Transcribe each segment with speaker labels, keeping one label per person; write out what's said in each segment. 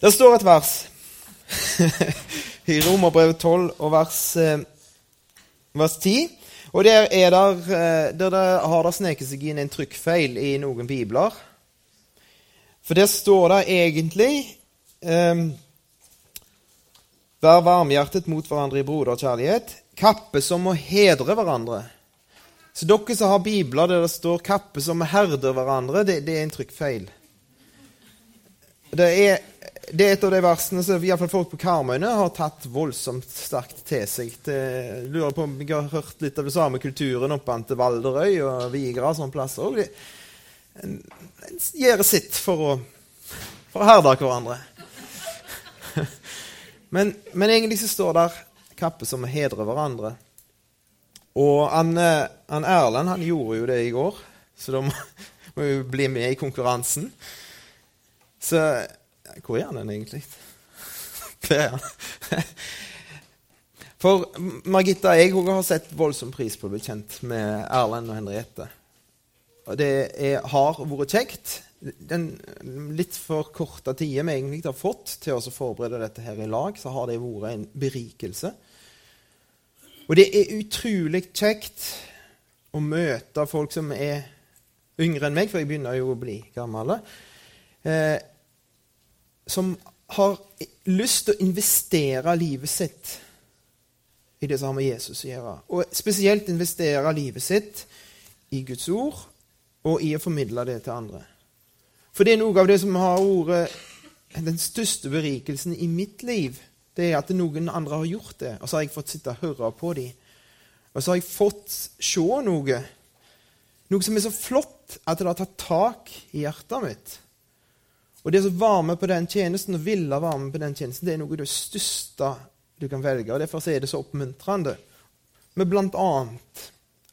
Speaker 1: Det står et vers i Romerbrevet 12 og vers, eh, vers 10. Og der, er der, eh, der har det sneket seg inn en trykkfeil i noen bibler. For der står det egentlig um, Vær varmhjertet mot hverandre i broderkjærlighet. Kappe som må hedre hverandre. Så dere som har bibler der det står 'kappe som herder hverandre', det, det er en trykkfeil. Det er, det er, et av de versene som i fall folk på Karmøyene har tatt voldsomt sterkt til seg. jeg lurer på om jeg har hørt litt av det samme kulturen oppe til Valderøy og Vigra og sånne plasser. De, en, gjør sitt for å, for å herde hverandre. Men, men, egentlig så står der kappe som hedrer hverandre. Og han, eh, han Erlend han gjorde jo det i går, så da må, må jo bli med i konkurransen. Så Hvor er han egentlig? Det er han. For Margitta jeg òg har sett voldsom pris på å bli kjent med Erlend og Henriette. Og det er, har vært kjekt. Den litt for korte tida vi egentlig har fått til å forberede dette her i lag, så har det vært en berikelse. Og det er utrolig kjekt å møte folk som er yngre enn meg, for jeg begynner jo å bli gammel, eh, som har lyst til å investere livet sitt i det som har med Jesus å gjøre. Og spesielt investere livet sitt i Guds ord og i å formidle det til andre. For det er noe av det som har vært den største berikelsen i mitt liv det er at noen andre har gjort det, og så har jeg fått sitte og høre på dem. Og så har jeg fått se noe, noe som er så flott at det har tatt tak i hjertet mitt. Og det som var med på den tjenesten, og ville være med på den tjenesten, det er noe av det største du kan velge. og Derfor er det så oppmuntrende med bl.a.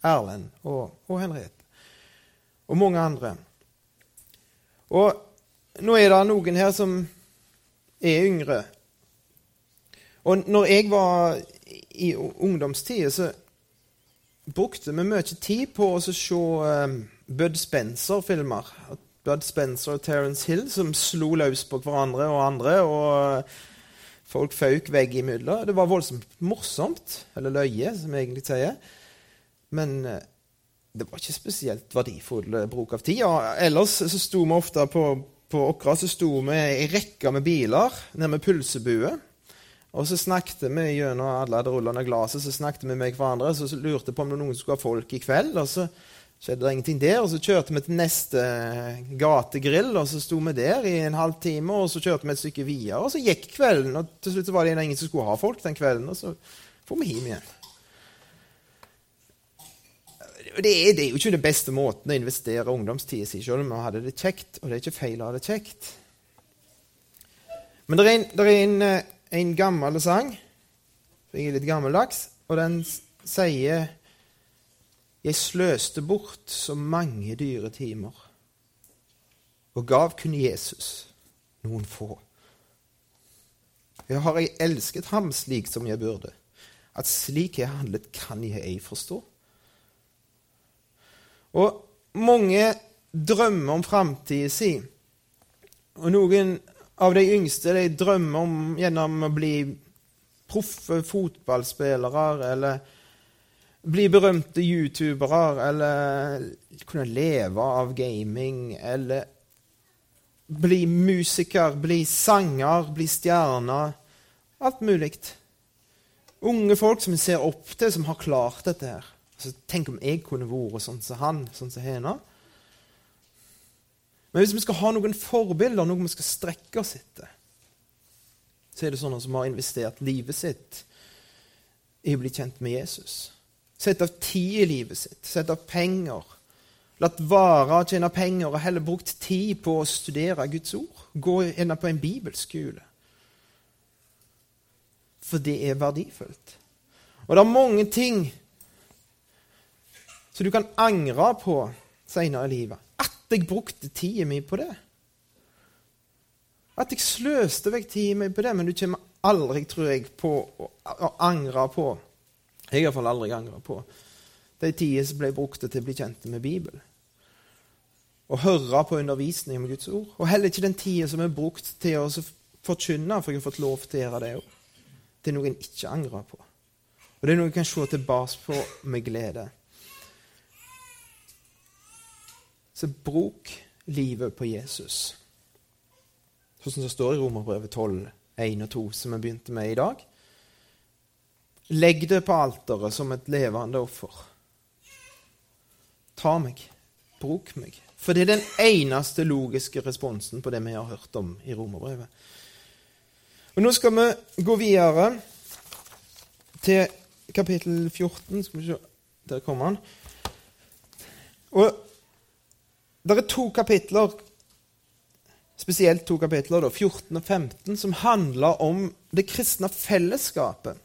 Speaker 1: Erlend og, og Henriette. Og mange andre. Og nå er det noen her som er yngre, og når jeg var i ungdomstida, så brukte vi mye tid på å se um, Bud Spencer-filmer. Bud Spencer og Terence Hill som slo løs på hverandre og andre. og Folk føk veggimellom. Det var voldsomt morsomt. Eller løye, som jeg egentlig sier. Men uh, det var ikke spesielt verdifull uh, bruk av tid. Og ellers så sto vi ofte på, på Åkra så sto vi i rekke med biler nede med pølsebue. Og så snakket vi gjennom alle det rullende glasset, så snakket vi med hverandre. Så lurte på om noen skulle ha folk i kveld. og så skjedde det ingenting der. Og så kjørte vi til neste gategrill, og så sto vi der i en halvtime. Og så kjørte vi et stykke videre, og så gikk kvelden. Og til slutt var det ingen som skulle ha folk den kvelden, og så får vi hjem igjen. Det er, det er, jo ikke den beste måten å investere ungdomstida si, selv om vi hadde det kjekt. Og det er ikke feil å ha det kjekt. Men det er en, det er en eh, en gammel sang. Jeg er litt gammeldags. Og den sier Jeg sløste bort så mange dyre timer og gav kun Jesus noen få. Jeg har jeg elsket ham slik som jeg burde. At slik jeg handlet, kan jeg ei forstå. Og mange drømmer om framtida si. Og noen av de yngste de drømmer om gjennom å bli proffe fotballspillere eller bli berømte youtubere eller kunne leve av gaming eller bli musiker, bli sanger, bli stjerne. Alt mulig. Unge folk som vi ser opp til, som har klart dette her. Altså, tenk om jeg kunne vært sånn som han, sånn som henne. Men hvis vi skal ha noen forbilder, noe vi skal strekke oss etter, så er det sånne som har investert livet sitt i å bli kjent med Jesus. Sett av tid i livet sitt, sett av penger. Latt være å tjene penger og heller brukt tid på å studere Guds ord. Gå gjerne på en bibelskole. For det er verdifullt. Og det er mange ting som du kan angre på senere i livet At jeg brukte tida mi på det. At jeg sløste vekk tida mi på det, men du kommer aldri, tror jeg, på å angre på Jeg har iallfall aldri angra på de tider som ble brukt til å bli kjent med Bibelen. Å høre på undervisning med Guds ord. Og heller ikke den tida som er brukt til å forkynne, for jeg har fått lov til å gjøre det òg. Det er noe en ikke angrer på. Og det er noe en kan se tilbake på med glede. Så bruk livet på Jesus. Sånn som det står i Romerbrevet 12, 1 og 2, som vi begynte med i dag. Legg det på alteret som et levende offer. Ta meg. Bruk meg. For det er den eneste logiske responsen på det vi har hørt om i Romerbrevet. Og Nå skal vi gå videre til kapittel 14. Skal vi se Der kommer han. Og det er to kapitler, spesielt to kapitler, da, 14 og 15, som handler om det kristne fellesskapet.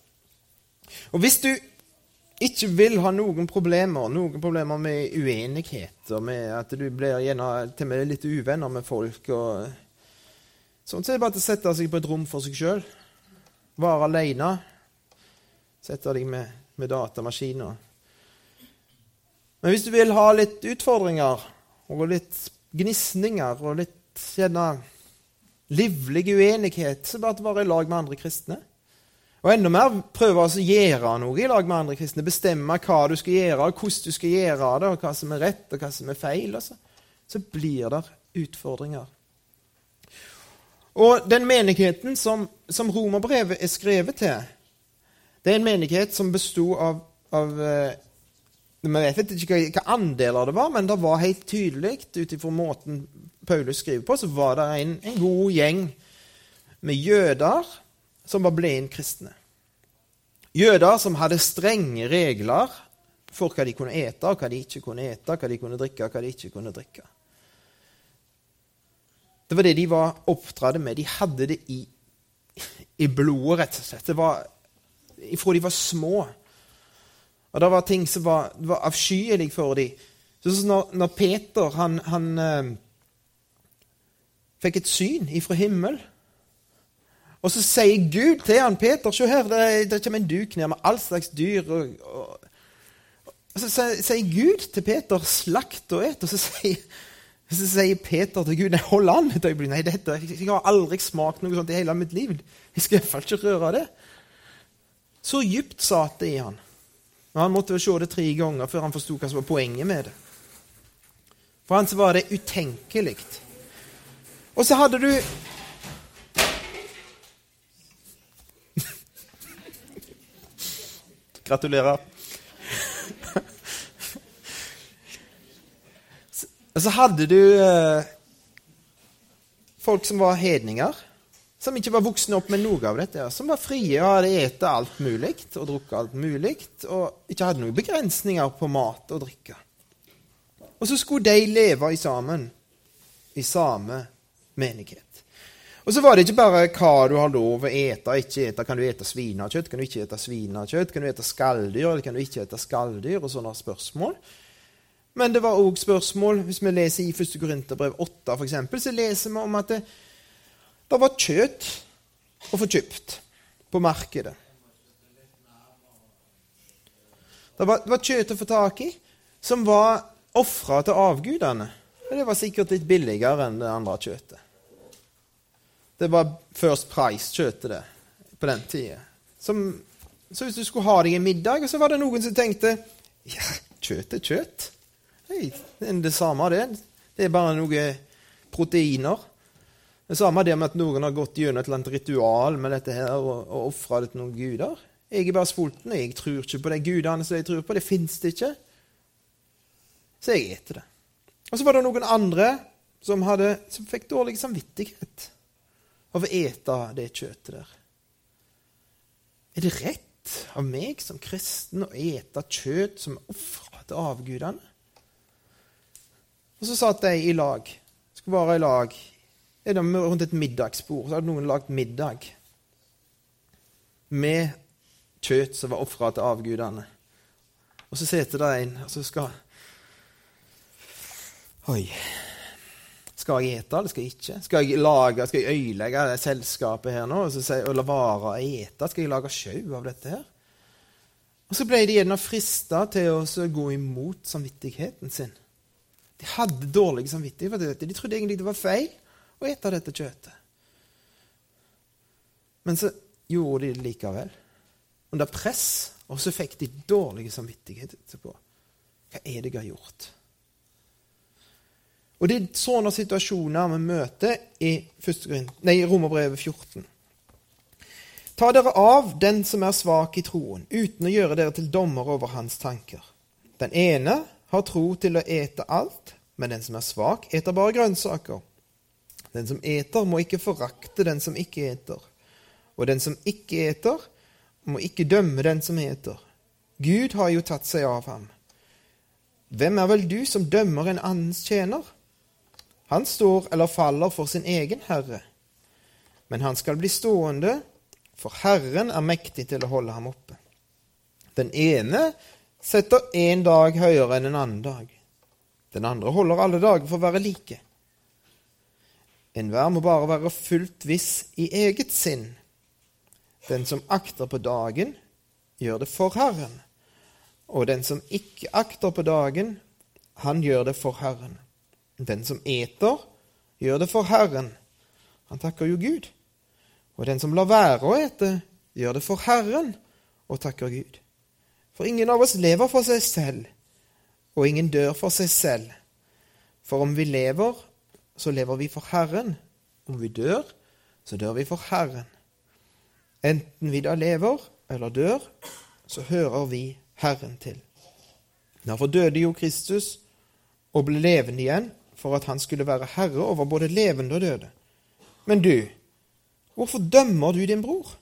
Speaker 1: Og hvis du ikke vil ha noen problemer, noen problemer med uenigheter, med at du blir gjerne til og med litt uvenner med folk og Sånn så er det bare å sette seg på et rom for seg sjøl. Være aleine. Sette deg med, med datamaskiner. Men hvis du vil ha litt utfordringer og litt gnisninger og litt gjerne livlig uenighet, så bare å være i lag med andre kristne. Og enda mer prøve å gjøre noe i lag med andre kristne. Bestemme hva du skal gjøre, og hvordan du skal gjøre det, og hva som er rett, og hva som er feil. Altså. Så blir det utfordringer. Og den menigheten som, som romerbrevet er skrevet til, det er en menighet som besto av, av eh, Vi vet ikke hva, andeler det var, men det var helt tydelig, ut ifra måten Paulus skriver på, så var det en, en god gjeng med jøder som var kristne. Jøder som hadde strenge regler for hva de kunne ete, og hva de ikke kunne ete, hva de kunne drikke, og hva de ikke kunne drikke. Det var det de var oppdratt med. De hadde det i, i blodet, rett og slett. Det var ifra de var små. Og det var ting som var, var avskyelig for dem. Når, når Peter han, han eh, fikk et syn ifra himmel og så sier Gud til han, Peter, se her, det, det kommer en duk ned med all slags dyr. Og, og, og så sier Gud til Peter, slakt og et. Og så sier, så sier Peter til Gud, nei, hold an et øyeblikk. Nei, dette, jeg har aldri smakt noe sånt i hele mitt liv. Jeg skal iallfall ikke røre det. Så dypt satt det i han. Men Han måtte vel se det tre ganger før han forsto hva som var poenget med det. For han så var det utenkelig. Og så hadde du Gratulerer. Så hadde du eh, folk som var hedninger, som ikke var voksne opp med noe av dette. Som var frie og hadde ete alt mulig og drukket alt mulig, og ikke hadde noen begrensninger på mat og drikke. Og så skulle de leve i sammen i samme menighet. Og så var det ikke bare hva du har lov å ete ikke ete. Kan du ete svinekjøtt? Kan du ikke ete svinekjøtt? Kan du ete skalldyr, eller kan du ikke ete skalldyr? Og sånne spørsmål. Men det var òg spørsmål Hvis vi leser i 1. Korinterbrev 8, for eksempel, så leser vi om at det, det var kjøtt å få kjøpt på markedet. Det var, det var kjøtt å få tak i som var ofra til avgudene. Og det var sikkert litt billigere enn det andre kjøttet. Det var First Price-kjøttet det på den tida. så hvis du skulle ha deg en middag, så var det noen som tenkte ja, kjøtt er kjøtt. Hey, det er det samme, det. Det er bare noen proteiner. Det samme det med at noen har gått gjennom et eller annet ritual med dette her og, og ofra det til noen guder. Jeg er bare sulten. Jeg tror ikke på de gudene som jeg tror på. Det fins det ikke. Så jeg eter det. Og så var det noen andre som, hadde, som fikk dårlig samvittighet av å ete det kjøttet der. Er det rett av meg som kristen å ete kjøtt som er ofra til avgudene? Og så satt de i lag. Skulle være i lag. Rundt et middagsbord så hadde noen lagd middag med kjøtt som var ofra til avgudene. Og så sitter det en og så skal Oi. Skal jeg ete, eller skal jeg ikke? Skal jeg lage, skal jeg øyelegge selskapet her nå og, så, og la være å ete? Skal jeg lage sjau av dette her? Og så ble de gjerne frista til å gå imot samvittigheten sin. De hadde dårlig samvittighet for dette. De trodde egentlig det var feil å ete dette kjøttet. Men så gjorde de det likevel. Under press. Og så fikk de dårlig samvittighet etterpå. Hva er det jeg har gjort? Og Det er sånne situasjoner vi møter i, nei, Romerbrevet 14. Ta dere av den som er svak i troen, uten å gjøre dere til dommer over hans tanker. Den ene har tro til å ete alt, men den som er svak, eter bare grønnsaker. Den som eter, må ikke forakte den som ikke eter. Og den som ikke eter, må ikke dømme den som eter. Gud har jo tatt seg av ham. Hvem er vel du som dømmer en annens tjener? Han står eller faller for sin egen herre. Men han skal bli stående, for Herren er mektig til å holde ham oppe. Den ene setter én dag høyere enn en annen dag. Den andre holder alle dager for å være like. Enhver må bare være fullt viss i eget sinn. Den som akter på dagen, gjør det for Herren. Og den som ikke akter på dagen, han gjør det for Herren. Den som eter, gjør det for Herren. Han takker jo Gud. Og den som lar være å ete, gjør det for Herren og takker Gud. For ingen av oss lever for seg selv, og ingen dør for seg selv. For om vi lever, så lever vi for Herren. Om vi dør, så dør vi for Herren. Enten vi da lever eller dør, så hører vi Herren til. Derfor døde jo Kristus og ble levende igjen for at han skulle være herre over både levende og døde. Men du, Hvorfor dømmer du din bror?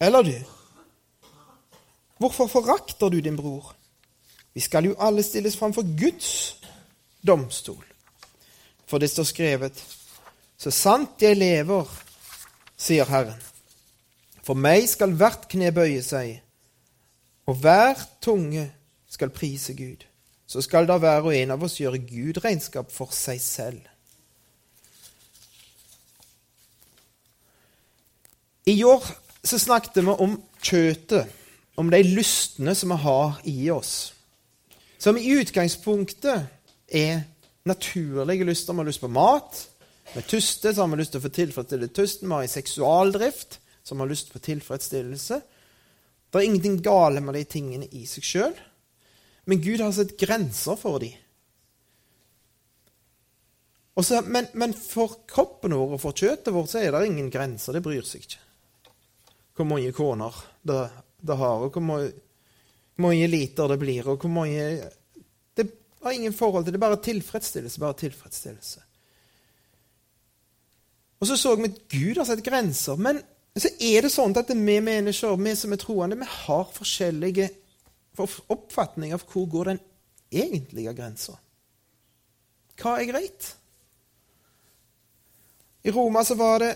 Speaker 1: Eller du? Hvorfor forakter du din bror? Vi skal jo alle stilles framfor Guds domstol. For det står skrevet, så sant jeg lever, sier Herren, for meg skal hvert kne bøye seg, og hver tunge skal prise Gud. Så skal da hver og en av oss gjøre Gud regnskap for seg selv. I år så snakket vi om kjøtet, om de lystne som vi har i oss. Som i utgangspunktet er naturlige lyster. Vi har lyst på mat. Vi er tyste, så har vi lyst til å få tilfredsstille tysten. Vi har en seksualdrift som har lyst på tilfredsstillelse. Det er ingenting gale med de tingene i seg sjøl, men Gud har sett grenser for dem. Også, men, men, for kroppen vår og for kjøttet vårt så er det ingen grenser. Det bryr seg ikke hvor mange koner det, det har, og hvor mange, mange, liter det blir, og hvor mange Det har ingen forhold til det. er Bare tilfredsstillelse. Bare tilfredsstillelse. Og så så vi at Gud har sett grenser. Men så er det sånn at vi mennesker, vi som er troende, vi har forskjellige oppfatninger av hvor går den egentlige grensa. Hva er greit? I Roma så var det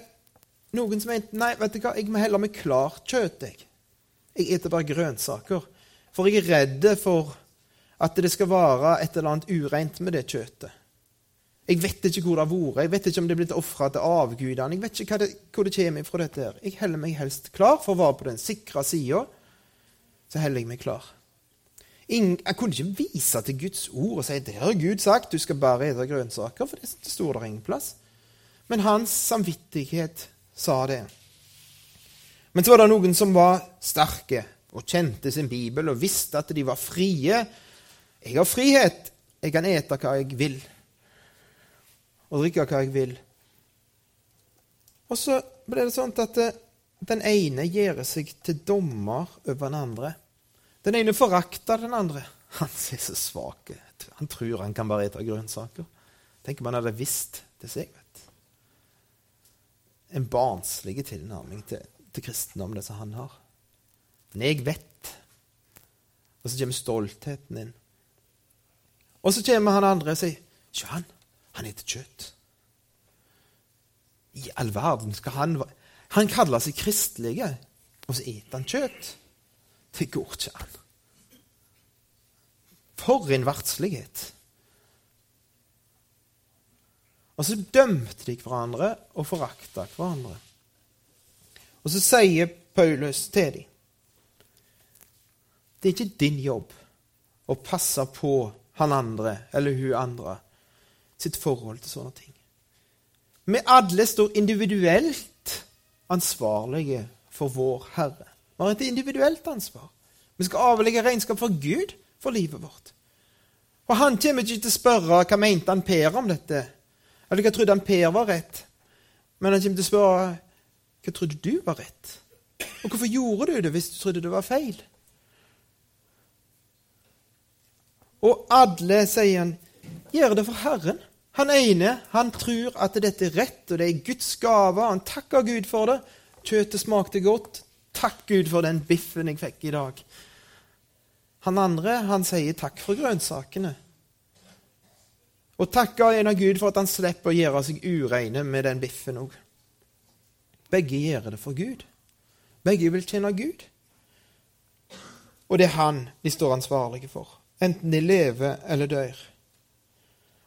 Speaker 1: noen som mente nei, vet du hva, jeg må heller med klart kjøtt. Jeg Jeg eter bare grønnsaker. For jeg er redd for at det skal være et eller annet ureint med det kjøttet. Jeg vet ikke hvor det har vært, jeg vet ikke om det er blitt ofra til avgudene. Jeg vet ikke det, hvor det kommer fra. dette her. Jeg heller meg helst klar for å være på den sikre sida. Så heller jeg meg klar. Jeg kunne ikke vise til Guds ord og si det har Gud sagt, du skal bare spise grønnsaker, for det sto der ingen plass. Men hans samvittighet sa det. Men så var det noen som var sterke og kjente sin bibel og visste at de var frie. Jeg har frihet. Jeg kan ete hva jeg vil og drikke hva jeg vil. Og så ble det sånn at eh, den ene gjør seg til dommer over den andre. Den ene forakter den andre. Han ser så svak. Han tror han kan bare ete grønnsaker. Tenk om han hadde visst det seg en barnslig tilnærming til, til kristendom, det som han har. Men jeg vet. Og så kommer stoltheten inn. Og så kommer han andre og sier Ikke han. Han heter kjøtt. I all verden skal han Han kaller seg kristelige, og så spiser han kjøtt. Det går ikke an. For en verdslighet. Og så dømte de hverandre og forakta hverandre. Og så sier Paulus til dem Det er ikke din jobb å passe på han andre eller hun andre sitt forhold til sånne ting. Vi alle står individuelt ansvarlige for vår Herre. Har et individuelt ansvar. Vi skal avlegge regnskap for Gud for livet vårt. Og han kommer ikke til å spørre hva mente han Per om dette, eller hva trodde han Per var rett. Men han kommer til å spørre hva trodde du var rett. Og hvorfor gjorde du det hvis du trodde det var feil? Og alle, sier han, gjør det for Herren. Han ene han tror at dette er rett, og det er Guds gave. Han takker Gud for det. Kjøttet smakte godt. Takk Gud for den biffen jeg fikk i dag. Han andre han sier takk for grønnsakene. Og takker en av Gud for at han slipper å gjøre seg ureine med den biffen òg. Begge gjør det for Gud. Begge vil tjene Gud. Og det er han de står ansvarlige for, enten de lever eller dør.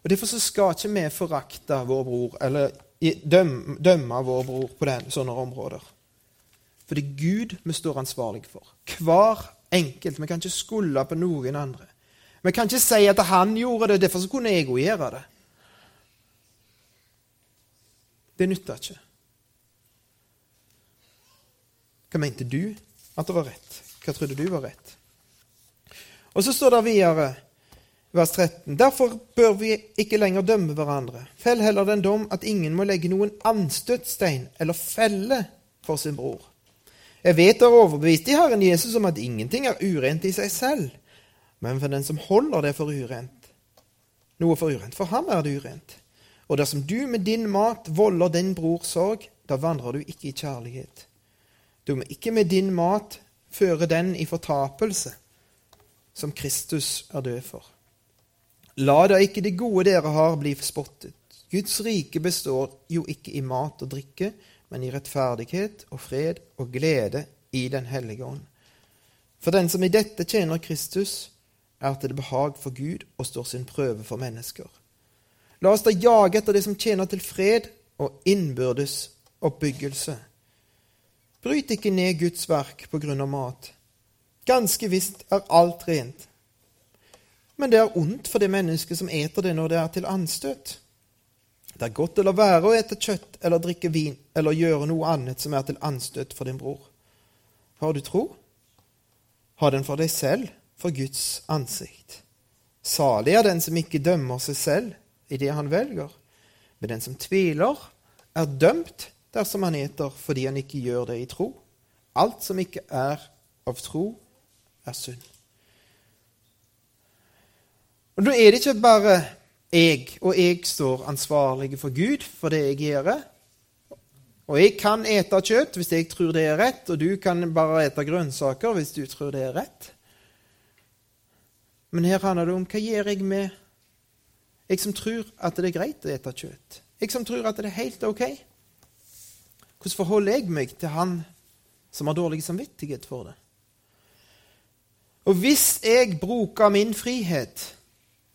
Speaker 1: Og Derfor så skal ikke vi forakte vår bror eller dømme, dømme vår bror på den, sånne områder. For det er Gud vi står ansvarlig for. Hver enkelt. Vi kan ikke skylde på noen andre. Vi kan ikke si at han gjorde det, derfor så kunne jeg òg gjøre det. Det nytter ikke. Hva mente du at det var rett? Hva trodde du var rett? Og så står det videre, vers 13.: Derfor bør vi ikke lenger dømme hverandre. Fell heller den dom at ingen må legge noen anstøtstein eller felle for sin bror. Jeg vet og er overbevist i Herren Jesus om at ingenting er urent i seg selv, men for den som holder det for urent, noe for urent, for ham er det urent. Og dersom du med din mat volder din bror sorg, da vandrer du ikke i kjærlighet. Du må ikke med din mat føre den i fortapelse, som Kristus er død for. La da ikke det gode dere har, bli spottet. Guds rike består jo ikke i mat og drikke, men i rettferdighet og fred og glede i Den hellige ånd. For den som i dette tjener Kristus, er til behag for Gud og står sin prøve for mennesker. La oss da jage etter det som tjener til fred og innbyrdes oppbyggelse. Bryt ikke ned Guds verk på grunn av mat. Ganske visst er alt rent. Men det er ondt for det mennesket som eter det når det er til anstøt. Det er godt å la være å ete kjøtt eller drikke vin eller gjøre noe annet som er til anstøt for din bror. Har du tro? Ha den for deg selv, for Guds ansikt. Salig er den som ikke dømmer seg selv i det han velger, men den som tviler, er dømt dersom han eter fordi han ikke gjør det i tro. Alt som ikke er av tro, er synd. Og Da er det ikke bare jeg og jeg står ansvarlige for Gud for det jeg gjør. Og jeg kan ete kjøtt hvis jeg tror det er rett, og du kan bare ete grønnsaker hvis du tror det er rett. Men her handler det om hva gjør jeg med jeg som tror at det er greit å ete kjøtt? Jeg som tror at det er helt ok? Hvordan forholder jeg meg til han som har dårlig samvittighet for det? Og hvis jeg bruker min frihet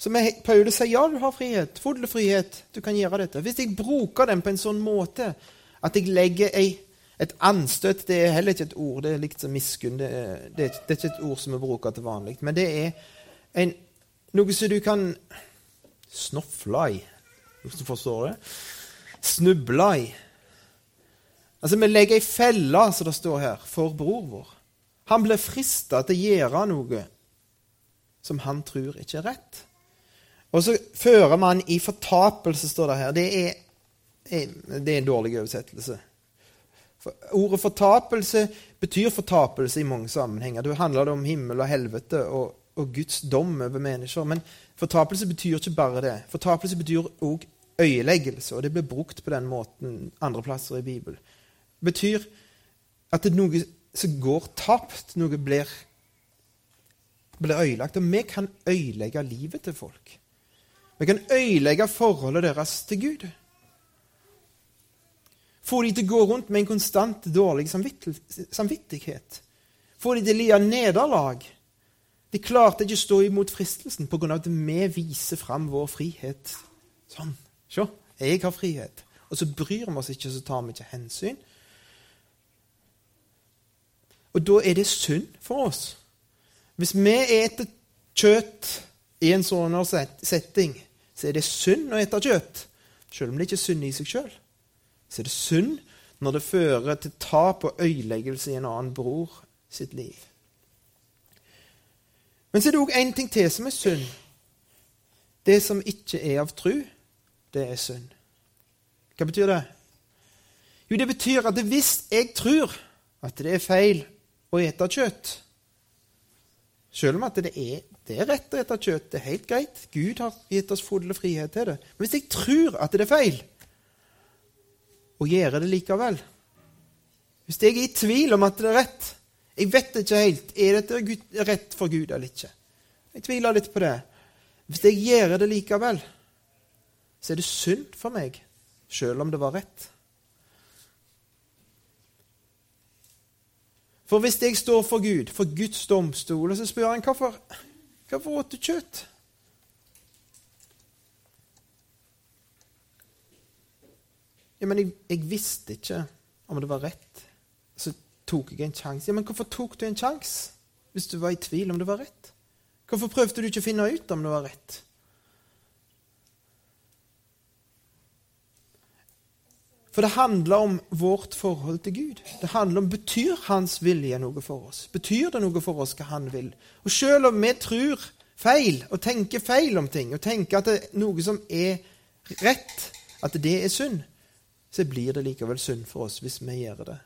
Speaker 1: Som Paulus sier, ja, du har frihet, full frihet, du kan gjøre dette. Hvis jeg bruker den på en sånn måte at jeg legger ei, et anstøt Det er heller ikke et ord, det er likt som miskunn. Det, det, det, er ikke et ord som vi bruker til vanlig. Men det er en, noe som du kan snofle i. Hvis du forstår det? Snuble i. Altså, Vi legger ei felle, som det står her, for bror vår. Han blir frista til å gjøre noe som han tror ikke er rett. Og så fører man i fortapelse, står det her. Det er, det er en dårlig oversettelse. For ordet fortapelse betyr fortapelse i mange sammenhenger. Det handler om himmel og helvete og, og Guds dom over mennesker. Men fortapelse betyr ikke bare det. Fortapelse betyr òg øyeleggelse, og det blir brukt på den måten andre plasser i Bibelen Det betyr at det er noe som går tapt, noe blir, blir øyelagt. Og vi kan øyelegge livet til folk. Vi kan ødelegge forholdet deres til Gud. Få de til å gå rundt med en konstant dårlig samvittighet. Få de til å lide nederlag. De klarte ikke å stå imot fristelsen pga. at vi viser fram vår frihet. Sånn. Se, jeg har frihet. Og så bryr vi oss ikke, så tar vi ikke hensyn. Og da er det synd for oss. Hvis vi eter kjøtt i en sånn setting, så er det synd å ete kjøtt. Selv om det ikke er synd i seg sjøl. Så er det synd når det fører til tap og øyeleggelse i en annen bror sitt liv. Men så er det òg én ting til som er synd. Det som ikke er av tru, det er synd. Hva betyr det? Jo, det betyr at hvis jeg tror at det er feil å ete kjøtt Selv om at det er, det er rett å ete kjøtt, det er helt greit. Gud har gitt oss full frihet til det. Men hvis jeg tror at det er feil, og gjør det likevel Hvis jeg er i tvil om at det er rett Jeg vet ikke helt er dette rett for Gud eller ikke. Jeg tviler litt på det. Hvis jeg gjør det likevel, så er det synd for meg, sjøl om det var rett. For hvis jeg står for Gud, for Guds domstol, og så spør han hvorfor, hvorfor åt du kjøtt? Ja, men jeg, jeg, visste ikke om det var rett. Så tok jeg en sjanse. Ja, men hvorfor tok du en sjanse hvis du var i tvil om det var rett? Hvorfor prøvde du ikke å finne ut om det var rett? For det handler om vårt forhold til Gud. Det handler om Betyr Hans vilje noe for oss? Betyr det noe for oss hva Han vil? Og selv om vi tror feil og tenker feil om ting, og tenker at det er noe som er rett, at det er synd, så blir det likevel synd for oss hvis vi gjør det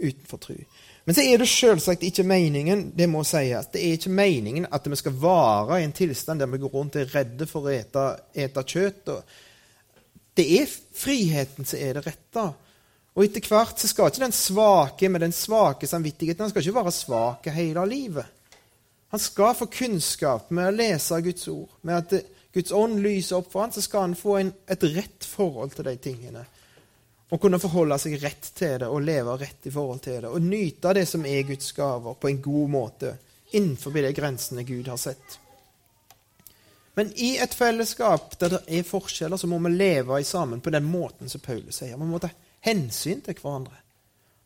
Speaker 1: utenfor tro. Men så er det selvsagt ikke meningen det må sies, det er ikke meningen at vi skal vare i en tilstand der vi går rundt og er redde for å ete, ete kjøtt. og det er friheten som er det rette. Og etter hvert så skal ikke den svake med den svake samvittigheten han skal ikke være svak hele livet. Han skal få kunnskap med å lese Guds ord. Med at Guds ånd lyser opp for ham, så skal han få en, et rett forhold til de tingene. Og kunne forholde seg rett til det og leve rett i forhold til det. Og nyte det som er Guds gaver, på en god måte innenfor de grensene Gud har sett. Men i et fellesskap der det er forskjeller, så må vi leve sammen på den måten som Paulus sier. Vi må ta hensyn til hverandre.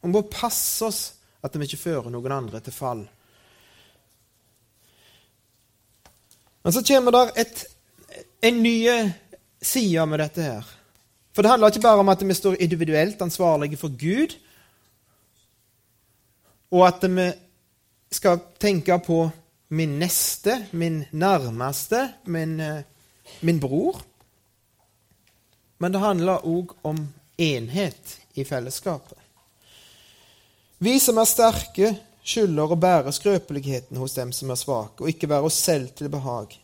Speaker 1: Vi må passe oss at vi ikke fører noen andre til fall. Men så kommer det et, en ny side med dette her. For det handler ikke bare om at vi står individuelt ansvarlige for Gud, og at vi skal tenke på min neste, min nærmeste, min, eh, min bror. Men det handler òg om enhet i fellesskapet. Vi som er sterke, skylder å bære skrøpeligheten hos dem som er svake, og ikke være oss selv til behag.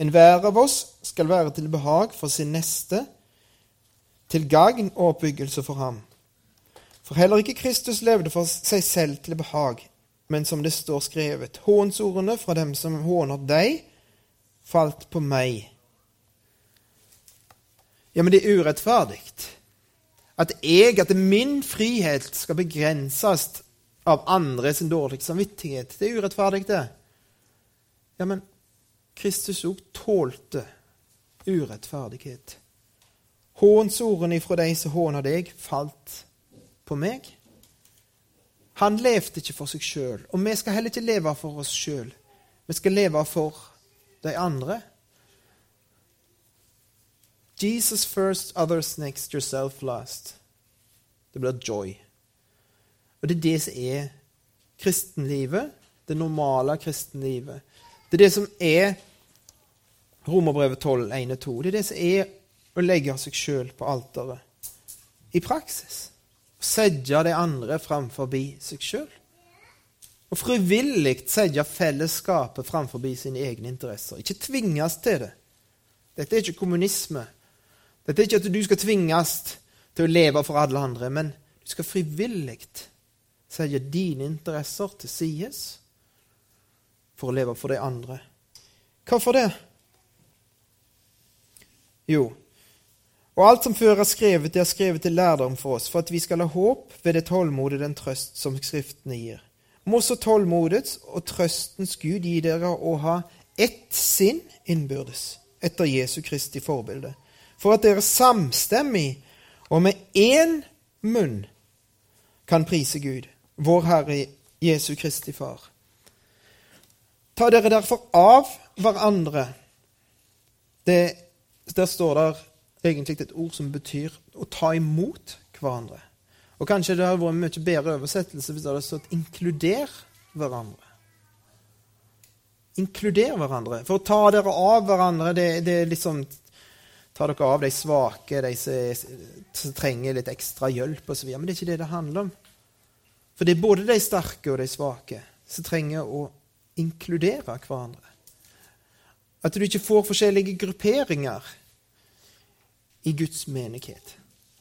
Speaker 1: Enhver av oss skal være til behag for sin neste, til gagn og oppbyggelse for ham. For heller ikke Kristus levde for seg selv til behag, men som det står skrevet, hånsordene fra dem som håner deg, falt på meg. Ja, men det er urettferdig. At jeg, at min frihet skal begrenses av andres dårlige samvittighet. Det er urettferdig, det. Ja, men Kristus òg tålte urettferdighet. Hånsordene ifra de som håner deg, falt på meg. Han levde ikke for seg sjøl, og vi skal heller ikke leve for oss sjøl. Vi skal leve for de andre. Jesus first, others next, yourself last. Det blir joy. Og det er det som er kristenlivet, det normale kristenlivet. Det er det som er Romerbrevet 12, 1 og 2. Det er det som er å legge seg sjøl på alteret i praksis sette de andre framfor seg sjøl. Og frivillig sette fellesskapet framfor sine egne interesser. Ikke tvinges til det. Dette er ikke kommunisme. Dette er ikke at du skal tvinges til å leve for alle andre, men du skal frivillig sette dine interesser til sides for å leve for de andre. Hvorfor det? Jo, og alt som før er skrevet, det er skrevet til lærdom for oss, for at vi skal ha håp ved det tålmodet den trøst som Skriftene gir. Må så tålmodets og trøstens Gud gi dere å ha ett sinn innbyrdes, etter Jesu Kristi forbilde, for at dere samstemmig og med én munn kan prise Gud, vår Herre Jesu Kristi Far. Ta dere derfor av hverandre. Det, der står der egentlig et ord som betyr å ta imot hverandre. Og kanskje det hadde vært en mye bedre oversettelse hvis det hadde stått 'inkluder hverandre'. Inkluder hverandre. For å ta dere av hverandre, det, det er liksom Ta dere av de svake, de som, trenger litt ekstra hjelp osv. Men det er ikke det det handler om. For det er både de sterke og de svake som trenger å inkludere hverandre. At du ikke får forskjellige grupperinger i Guds menighet.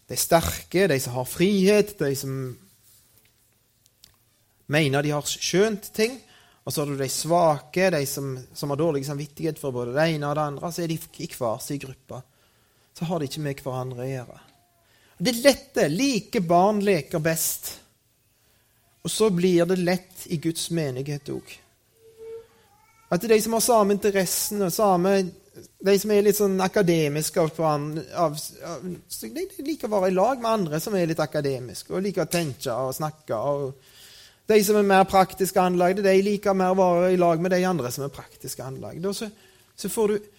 Speaker 1: De sterke, de som har frihet, de som mener de har skjønt ting. Og så har du de svake, de som, som har dårlig samvittighet for både det ene og det andre. Så er de i hver sin gruppe. Så har de ikke med hverandre å gjøre. Det er dette. Like barn leker best. Og så blir det lett i Guds menighet òg. At det er de som har samme interessen og samme De som er litt sånn akademiske av, av, av, De liker å være i lag med andre som er litt akademiske og liker å tenke og snakke. og De som er mer praktisk anlagde, de liker mer å være i lag med de andre som er praktisk anlagde. Og så, så får du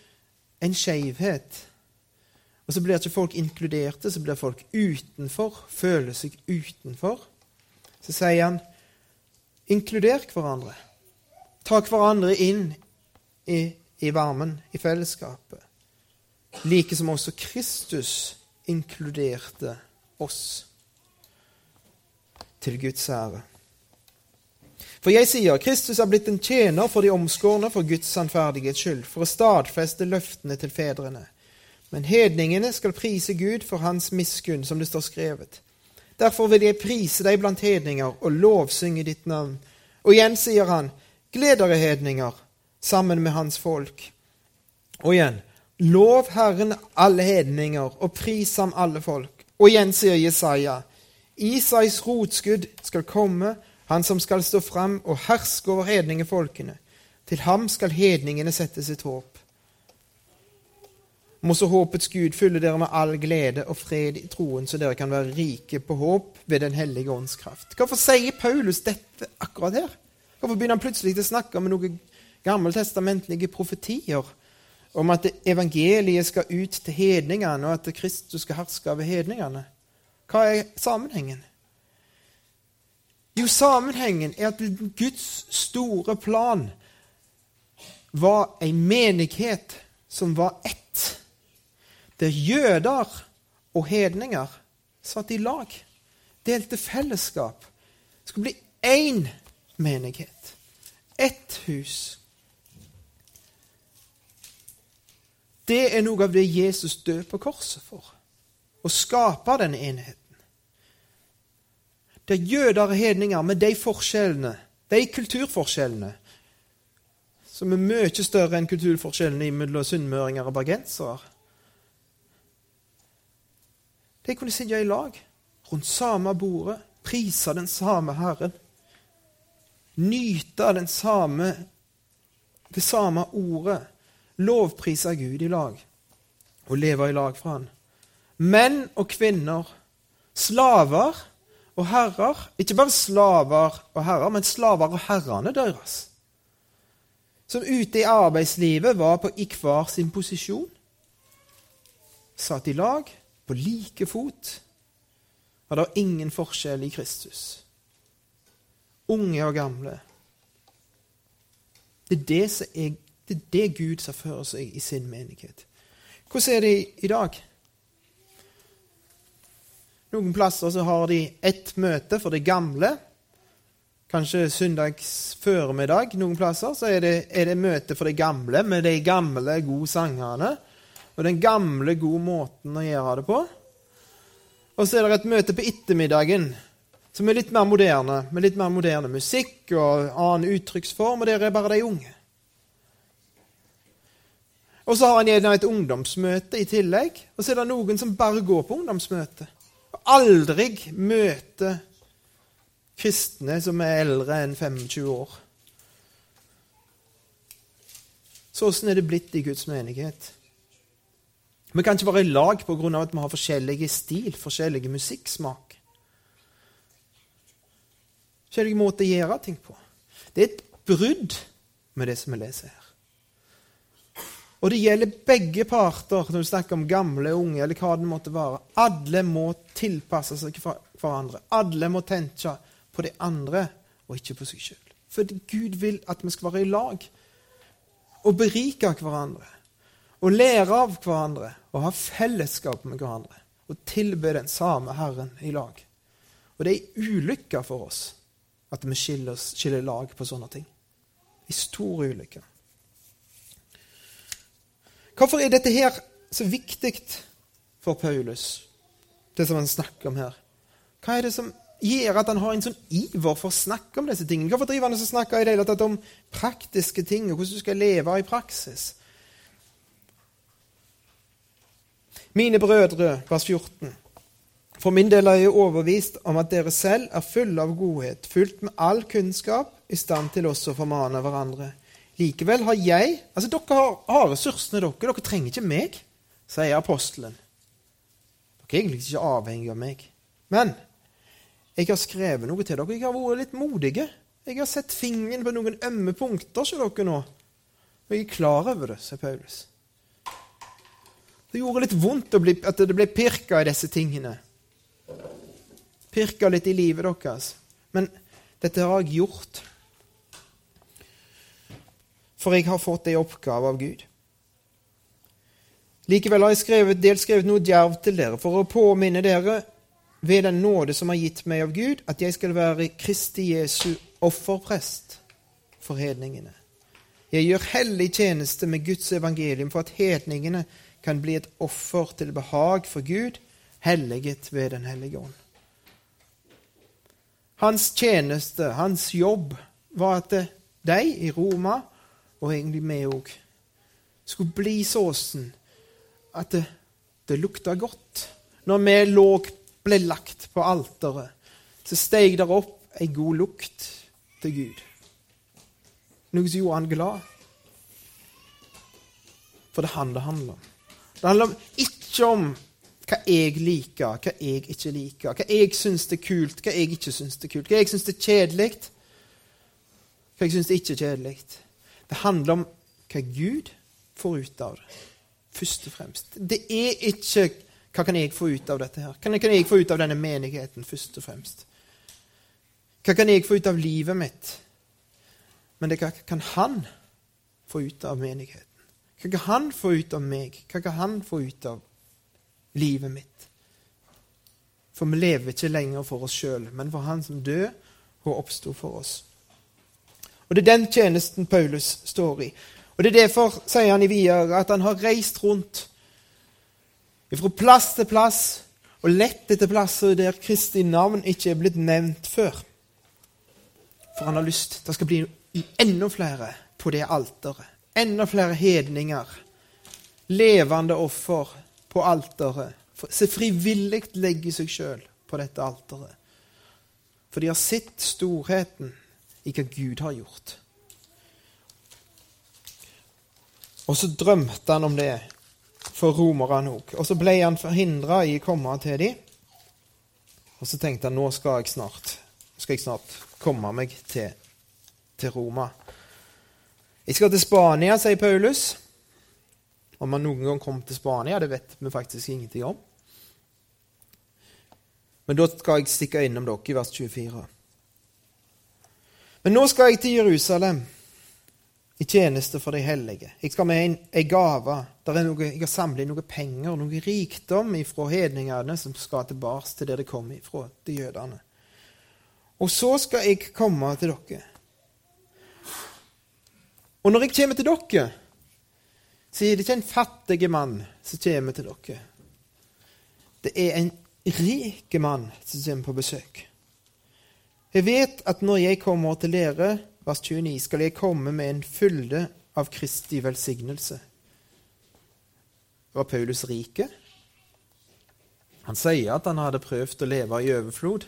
Speaker 1: en skjevhet. Og så blir ikke folk inkluderte, så blir folk utenfor, føler seg utenfor. Så sier han, inkluder hverandre. Ta hverandre inn i, i varmen, i fellesskapet. Like som også Kristus inkluderte oss til Guds ære. For jeg sier, Kristus er blitt en tjener for de omskårne for Guds sannferdighets skyld, for å stadfeste løftene til fedrene. Men hedningene skal prise Gud for hans miskunn, som det står skrevet. Derfor vil jeg prise deg blant hedninger og lovsynge ditt navn. Og igjen sier han, gled dere hedninger, sammen med hans folk. Og igjen, lov Herren alle hedninger, og pris ham alle folk. Og igjen sier Jesaja, Isais rotskudd skal komme, han som skal stå fram og herske over hedningefolkene. Til ham skal hedningene sette sitt håp. Må så håpets Gud fylle dere med all glede og fred i troen, så dere kan være rike på håp ved Den hellige ånds kraft. Hvorfor sier Paulus dette akkurat her? Hvorfor begynner han plutselig å snakke med noen gammeltestamentlige profetier om at evangeliet skal ut til hedningene, og at Kristus skal herske over hedningene? Hva er sammenhengen? Jo, sammenhengen er at Guds store plan var en menighet som var ett der jøder og hedninger satt i lag, delte fellesskap. Det skulle bli én menighet. Ett hus. Det er noe av det Jesus døde på korset for. Å skape denne enheten. Det er jøder og hedninger med de forskjellene, de kulturforskjellene, som er mye større enn kulturforskjellene mellom sunnmøringer og bergensere. De kunne sitte i lag rundt samme bordet, prise den samme Herren. Nyte den samme, det samme ordet. Lovprise Gud i lag og leve i lag for Han. Menn og kvinner, slaver og herrer. Ikke bare slaver og herrer, men slaver og herrene deres. Som ute i arbeidslivet var på i hver sin posisjon. Satt i lag på like fot, var det ingen forskjell i Kristus. Unge og gamle. Det er det, som er, det, er det Gud ser for seg i sin menighet. Hvordan er det i dag? Noen plasser så har de ett møte for det gamle. Kanskje søndags formiddag. Noen plasser så er det, er det møte for det gamle med de gamle, gode sangerne og den gamle, gode måten å gjøre det på. Og så er det et møte på ettermiddagen som er litt mer moderne, med litt mer moderne musikk og annen uttrykksform, og der er bare de unge. Og så har han gjerne et ungdomsmøte i tillegg, og så er det noen som bare går på ungdomsmøte. Og aldri møter kristne som er eldre enn 25 år. Så åssen er det blitt i Guds menighet? Vi kan ikke være i lag pga. at vi har forskjellige stil, forskjellige musikksmak. Forskjellige måter å gjøre ting på. Det er et brudd med det som vi leser her. Og det gjelder begge parter når du snakker om gamle, unge eller hva det måtte være. Alle må tilpasse seg hverandre. Alle må tenke på de andre og ikke på seg sjøl. For Gud vil at vi skal være i lag og berike hverandre. Og lære av hverandre og ha fellesskap med hverandre. Og tilbe den samme Herren i lag. Og det er ei ulykke for oss at vi skiller, skiller lag på sånne ting. Ei stor ulykke. Hvorfor er dette her så viktig for Paulus, det som han snakker om her? Hva er det som gjør at han har en sånn iver for å snakke om disse tingene? Hvorfor driver han og snakker i det hele tatt om praktiske ting og hvordan du skal leve i praksis? Mine brødre, vers 14. For min del er jeg overbevist om at dere selv er fulle av godhet, fullt med all kunnskap, i stand til også å formane hverandre. Likevel har jeg Altså, dere har, har ressursene, dere. Dere trenger ikke meg, sier apostelen. Dere er egentlig ikke avhengig av meg. Men jeg har skrevet noe til dere. Jeg har vært litt modige. Jeg har sett fingeren på noen ømme punkter hos dere nå. Og jeg er klar over det, sier Paulus. Det gjorde litt vondt at det ble pirka i disse tingene. Pirka litt i livet deres. Men dette har jeg gjort for jeg har fått ei oppgave av Gud. Likevel har jeg skrevet, dels skrevet noe djervt til dere for å påminne dere ved den nåde som er gitt meg av Gud, at jeg skal være Kristi Jesu offerprest for hedningene. Jeg gjør hellig tjeneste med Guds evangelium for at hedningene kan bli et offer til behag for Gud, helliget ved Den hellige ånd. Hans tjeneste, hans jobb, var at de i Roma og egentlig vi òg, skulle bli sånn at det, det lukta godt. Når vi lå, ble lagt på alteret, så steg der opp ei god lukt til Gud. Noe som gjorde han glad. For det er han det handler om. Det handler ikke om hva jeg liker, hva jeg ikke liker, hva jeg syns er kult, hva jeg ikke syns er kult, hva jeg syns er kjedelig, hva jeg syns er ikke kjedelig. Det handler om hva Gud får ut av det, først og fremst. Det er ikke hva kan jeg få ut av dette her? Hva kan jeg få ut av denne menigheten, først og fremst? Hva kan jeg få ut av livet mitt? Men det hva kan han få ut av menigheten? Hva kan han få ut av meg? Hva kan han få ut av livet mitt? For vi lever ikke lenger for oss sjøl, men for Han som døde og oppsto for oss. Og Det er den tjenesten Paulus står i. Og Det er derfor, sier han i videre, at han har reist rundt fra plass til plass og lett etter plasser der Kristi navn ikke er blitt nevnt før. For han har lyst det skal bli enda flere på det alteret. Enda flere hedninger. Levende offer på alteret. Som frivillig legger seg sjøl på dette alteret. For de har sett storheten i hva Gud har gjort. Og så drømte han om det for romerne òg. Og så ble han forhindra i å komme til dem. Og så tenkte han nå skal jeg snart, skal jeg snart komme meg til, til Roma. Jeg skal til Spania, sier Paulus. Om han noen gang kom til Spania, det vet vi faktisk ingenting om. Men da skal jeg stikke innom dere i vers 24. Men nå skal jeg til Jerusalem i tjeneste for de hellige. Jeg skal med en, en gave. Noe, jeg har samlet noe penger, noe rikdom fra hedningene som skal tilbake til der det kom ifra, til jødene. Og så skal jeg komme til dere. Og når jeg kommer til dere, så er det ikke en fattig mann som kommer til dere. Det er en rik mann som kommer på besøk. Jeg vet at når jeg kommer til dere, vers 29, skal jeg komme med en fylde av Kristi velsignelse. Var Paulus rike? Han sier at han hadde prøvd å leve i overflod.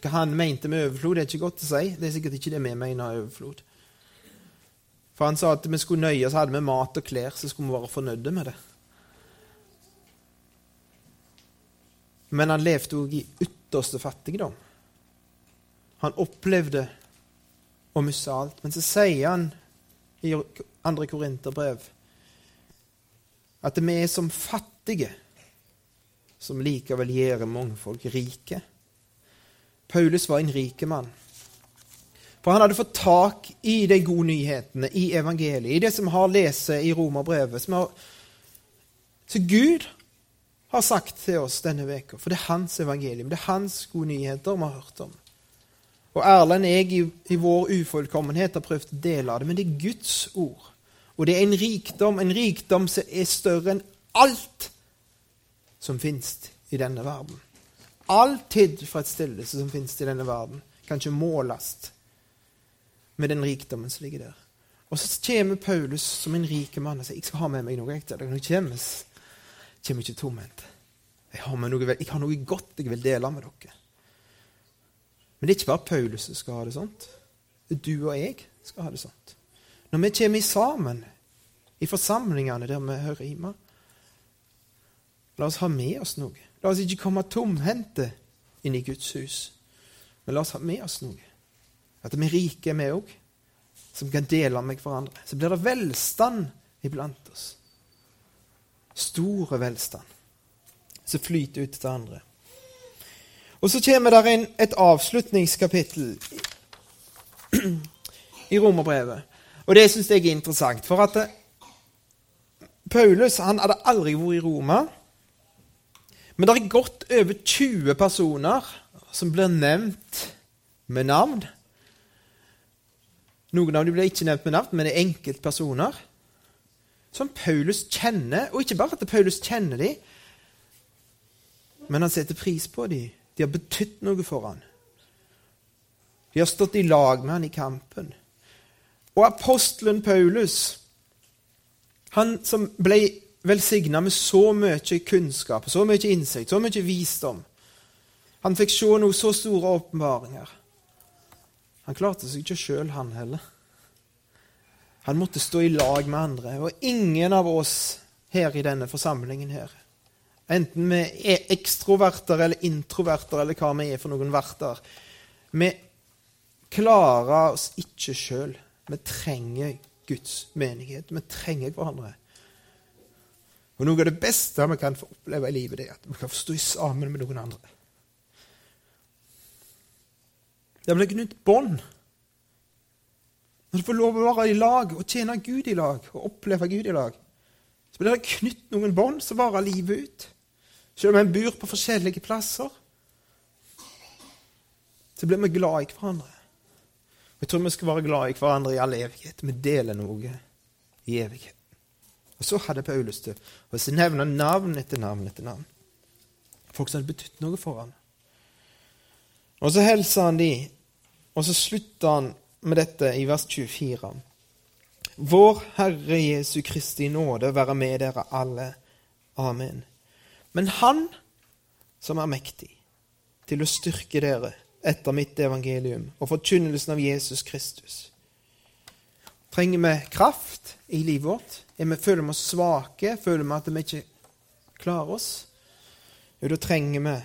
Speaker 1: Hva han mente med overflod, er ikke godt å si. Det er sikkert ikke det vi mener overflod. For han sa at vi skulle nøye oss, hadde vi mat og klær, så skulle vi være fornøyde med det. Men han levde òg i ytterste fattigdom. Han opplevde å miste alt. Men så sier han i andre Korinterbrev At vi er som fattige, som likevel gjør mange folk rike. Paulus var en rike mann. For han hadde fått tak i de gode nyhetene i evangeliet, i det som har lest i Romerbrevet. Så Gud har sagt til oss denne veka, for det er hans evangelium, det er hans gode nyheter vi har hørt om. Og Erlend jeg i, i vår ufullkommenhet har prøvd å dele det, men det er Guds ord. Og det er en rikdom, en rikdom som er større enn alt som finnes i denne verden. All tilfredsstillelse som finnes i denne verden, kan ikke måles med den rikdommen som ligger der. Og så kommer Paulus som en rik mann og sier jeg skal ha med meg noe. Jeg kommer, kommer ikke tomhendt. Jeg har noe godt jeg vil dele med dere. Men det er ikke bare Paulus som skal ha det sånt. Du og jeg skal ha det sånt. Når vi kommer sammen i forsamlingene der vi hører hjemme, la oss ha med oss noe. La oss ikke komme tomhendte inn i Guds hus, men la oss ha med oss noe. At vi er rike, vi òg, som kan dele med hverandre. Så blir det velstand iblant oss. Store velstand som flyter ut til andre. Og så kommer det inn et avslutningskapittel i Romerbrevet. Og det syns jeg er interessant. For at eh, Paulus han hadde aldri vært i Roma. Men det er gått over 20 personer som blir nevnt med navn. Noen av dem blir ikke nevnt med navn, men det er enkeltpersoner som Paulus kjenner. Og ikke bare at Paulus kjenner dem, men han setter pris på dem. De har betydd noe for han. De har stått i lag med han i kampen. Og apostelen Paulus, han som ble velsigna med så mye kunnskap, så mye innsikt, så mye visdom Han fikk se noe så store åpenbaringer. Han klarte seg ikke sjøl, han heller. Han måtte stå i lag med andre. Og ingen av oss her i denne forsamlingen her Enten vi er ekstroverter eller introverter eller hva vi er for noen verter. Vi klarer oss ikke sjøl. Vi trenger Guds menighet. Vi trenger hverandre. Og Noe av det beste vi kan få oppleve i livet, det er at vi kan få stå sammen med noen andre. Det blir knytt bånd. Når du får lov å være i lag og tjene Gud i lag og oppleve Gud i lag, så blir det knytt noen bånd som varer livet ut. Selv om en bor på forskjellige plasser, så blir vi glad i hverandre. Jeg tror vi skal være glad i hverandre i all evighet. Vi deler noe i evigheten. Og så hadde Paulus det. Og så nevner navn etter navn etter navn. Folk som hadde betydd noe for ham. Og så hilser han de, og så slutter han med dette i vers 24. Vår Herre Jesu Kristi nåde være med dere alle. Amen. Men Han som er mektig til å styrke dere etter mitt evangelium og forkynnelsen av Jesus Kristus. Trenger vi kraft i livet vårt? Er vi, føler vi oss svake? Føler vi at vi ikke klarer oss? Jo, da trenger vi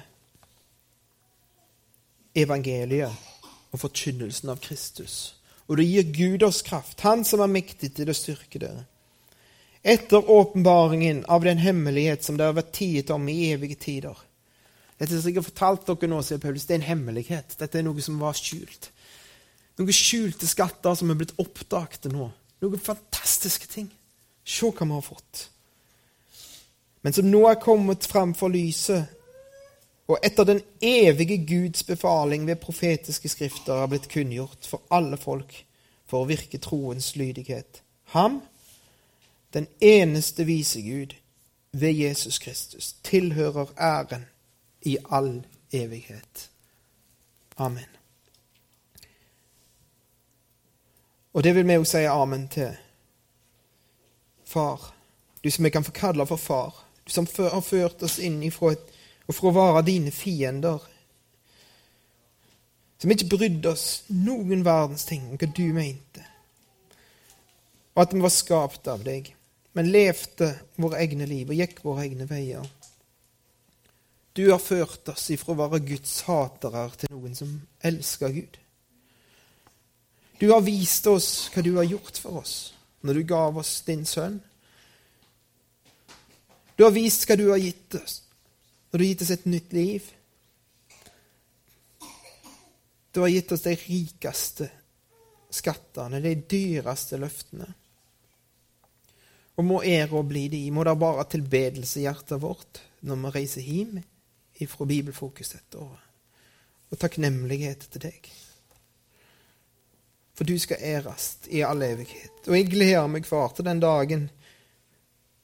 Speaker 1: evangeliet og forkynnelsen av Kristus. Og det gir Gud oss kraft, Han som er mektig til å styrke dere etter åpenbaringen av den hemmelighet som det har vært tiet om i evige tider. Dette som jeg har fortalt dere nå, sier Paulus, det er en hemmelighet. Dette er noe som var skjult. Noen skjulte skatter som er blitt oppdaget nå. Noen fantastiske ting. Se hva vi har fått. Men som nå er kommet fram for lyset, og etter den evige Guds befaling ved profetiske skrifter er blitt kunngjort for alle folk for å virke troens lydighet. Ham den eneste vise Gud, ved Jesus Kristus, tilhører æren i all evighet. Amen. Og det vil vi også si amen til. Far, du som vi kan få kalle for far, du som har ført oss inn ifra et, og fra å være dine fiender, som ikke brydde oss noen verdens ting om hva du mente, og at vi var skapt av deg men levde våre egne liv og gikk våre egne veier. Du har ført oss ifra å være Guds hatere til noen som elsker Gud. Du har vist oss hva du har gjort for oss når du gav oss din sønn. Du har vist hva du har gitt oss. Når du har gitt oss et nytt liv. Du har gitt oss de rikeste skattene, de dyreste løftene. Og må æra bli de, må det bare tilbedelse i hjertet vårt når vi reiser hjem ifra Bibelfokus dette året. Og takknemlighet til deg. For du skal æres i all evighet. Og jeg gleder meg, hver til den dagen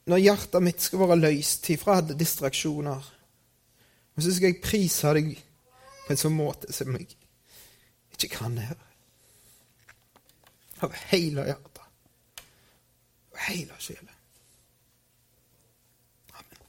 Speaker 1: når hjertet mitt skal være løst ifra alle distraksjoner. Og så skal jeg prise deg på en sånn måte som jeg ikke kan her. Av hele hjertet. Av hele sjela.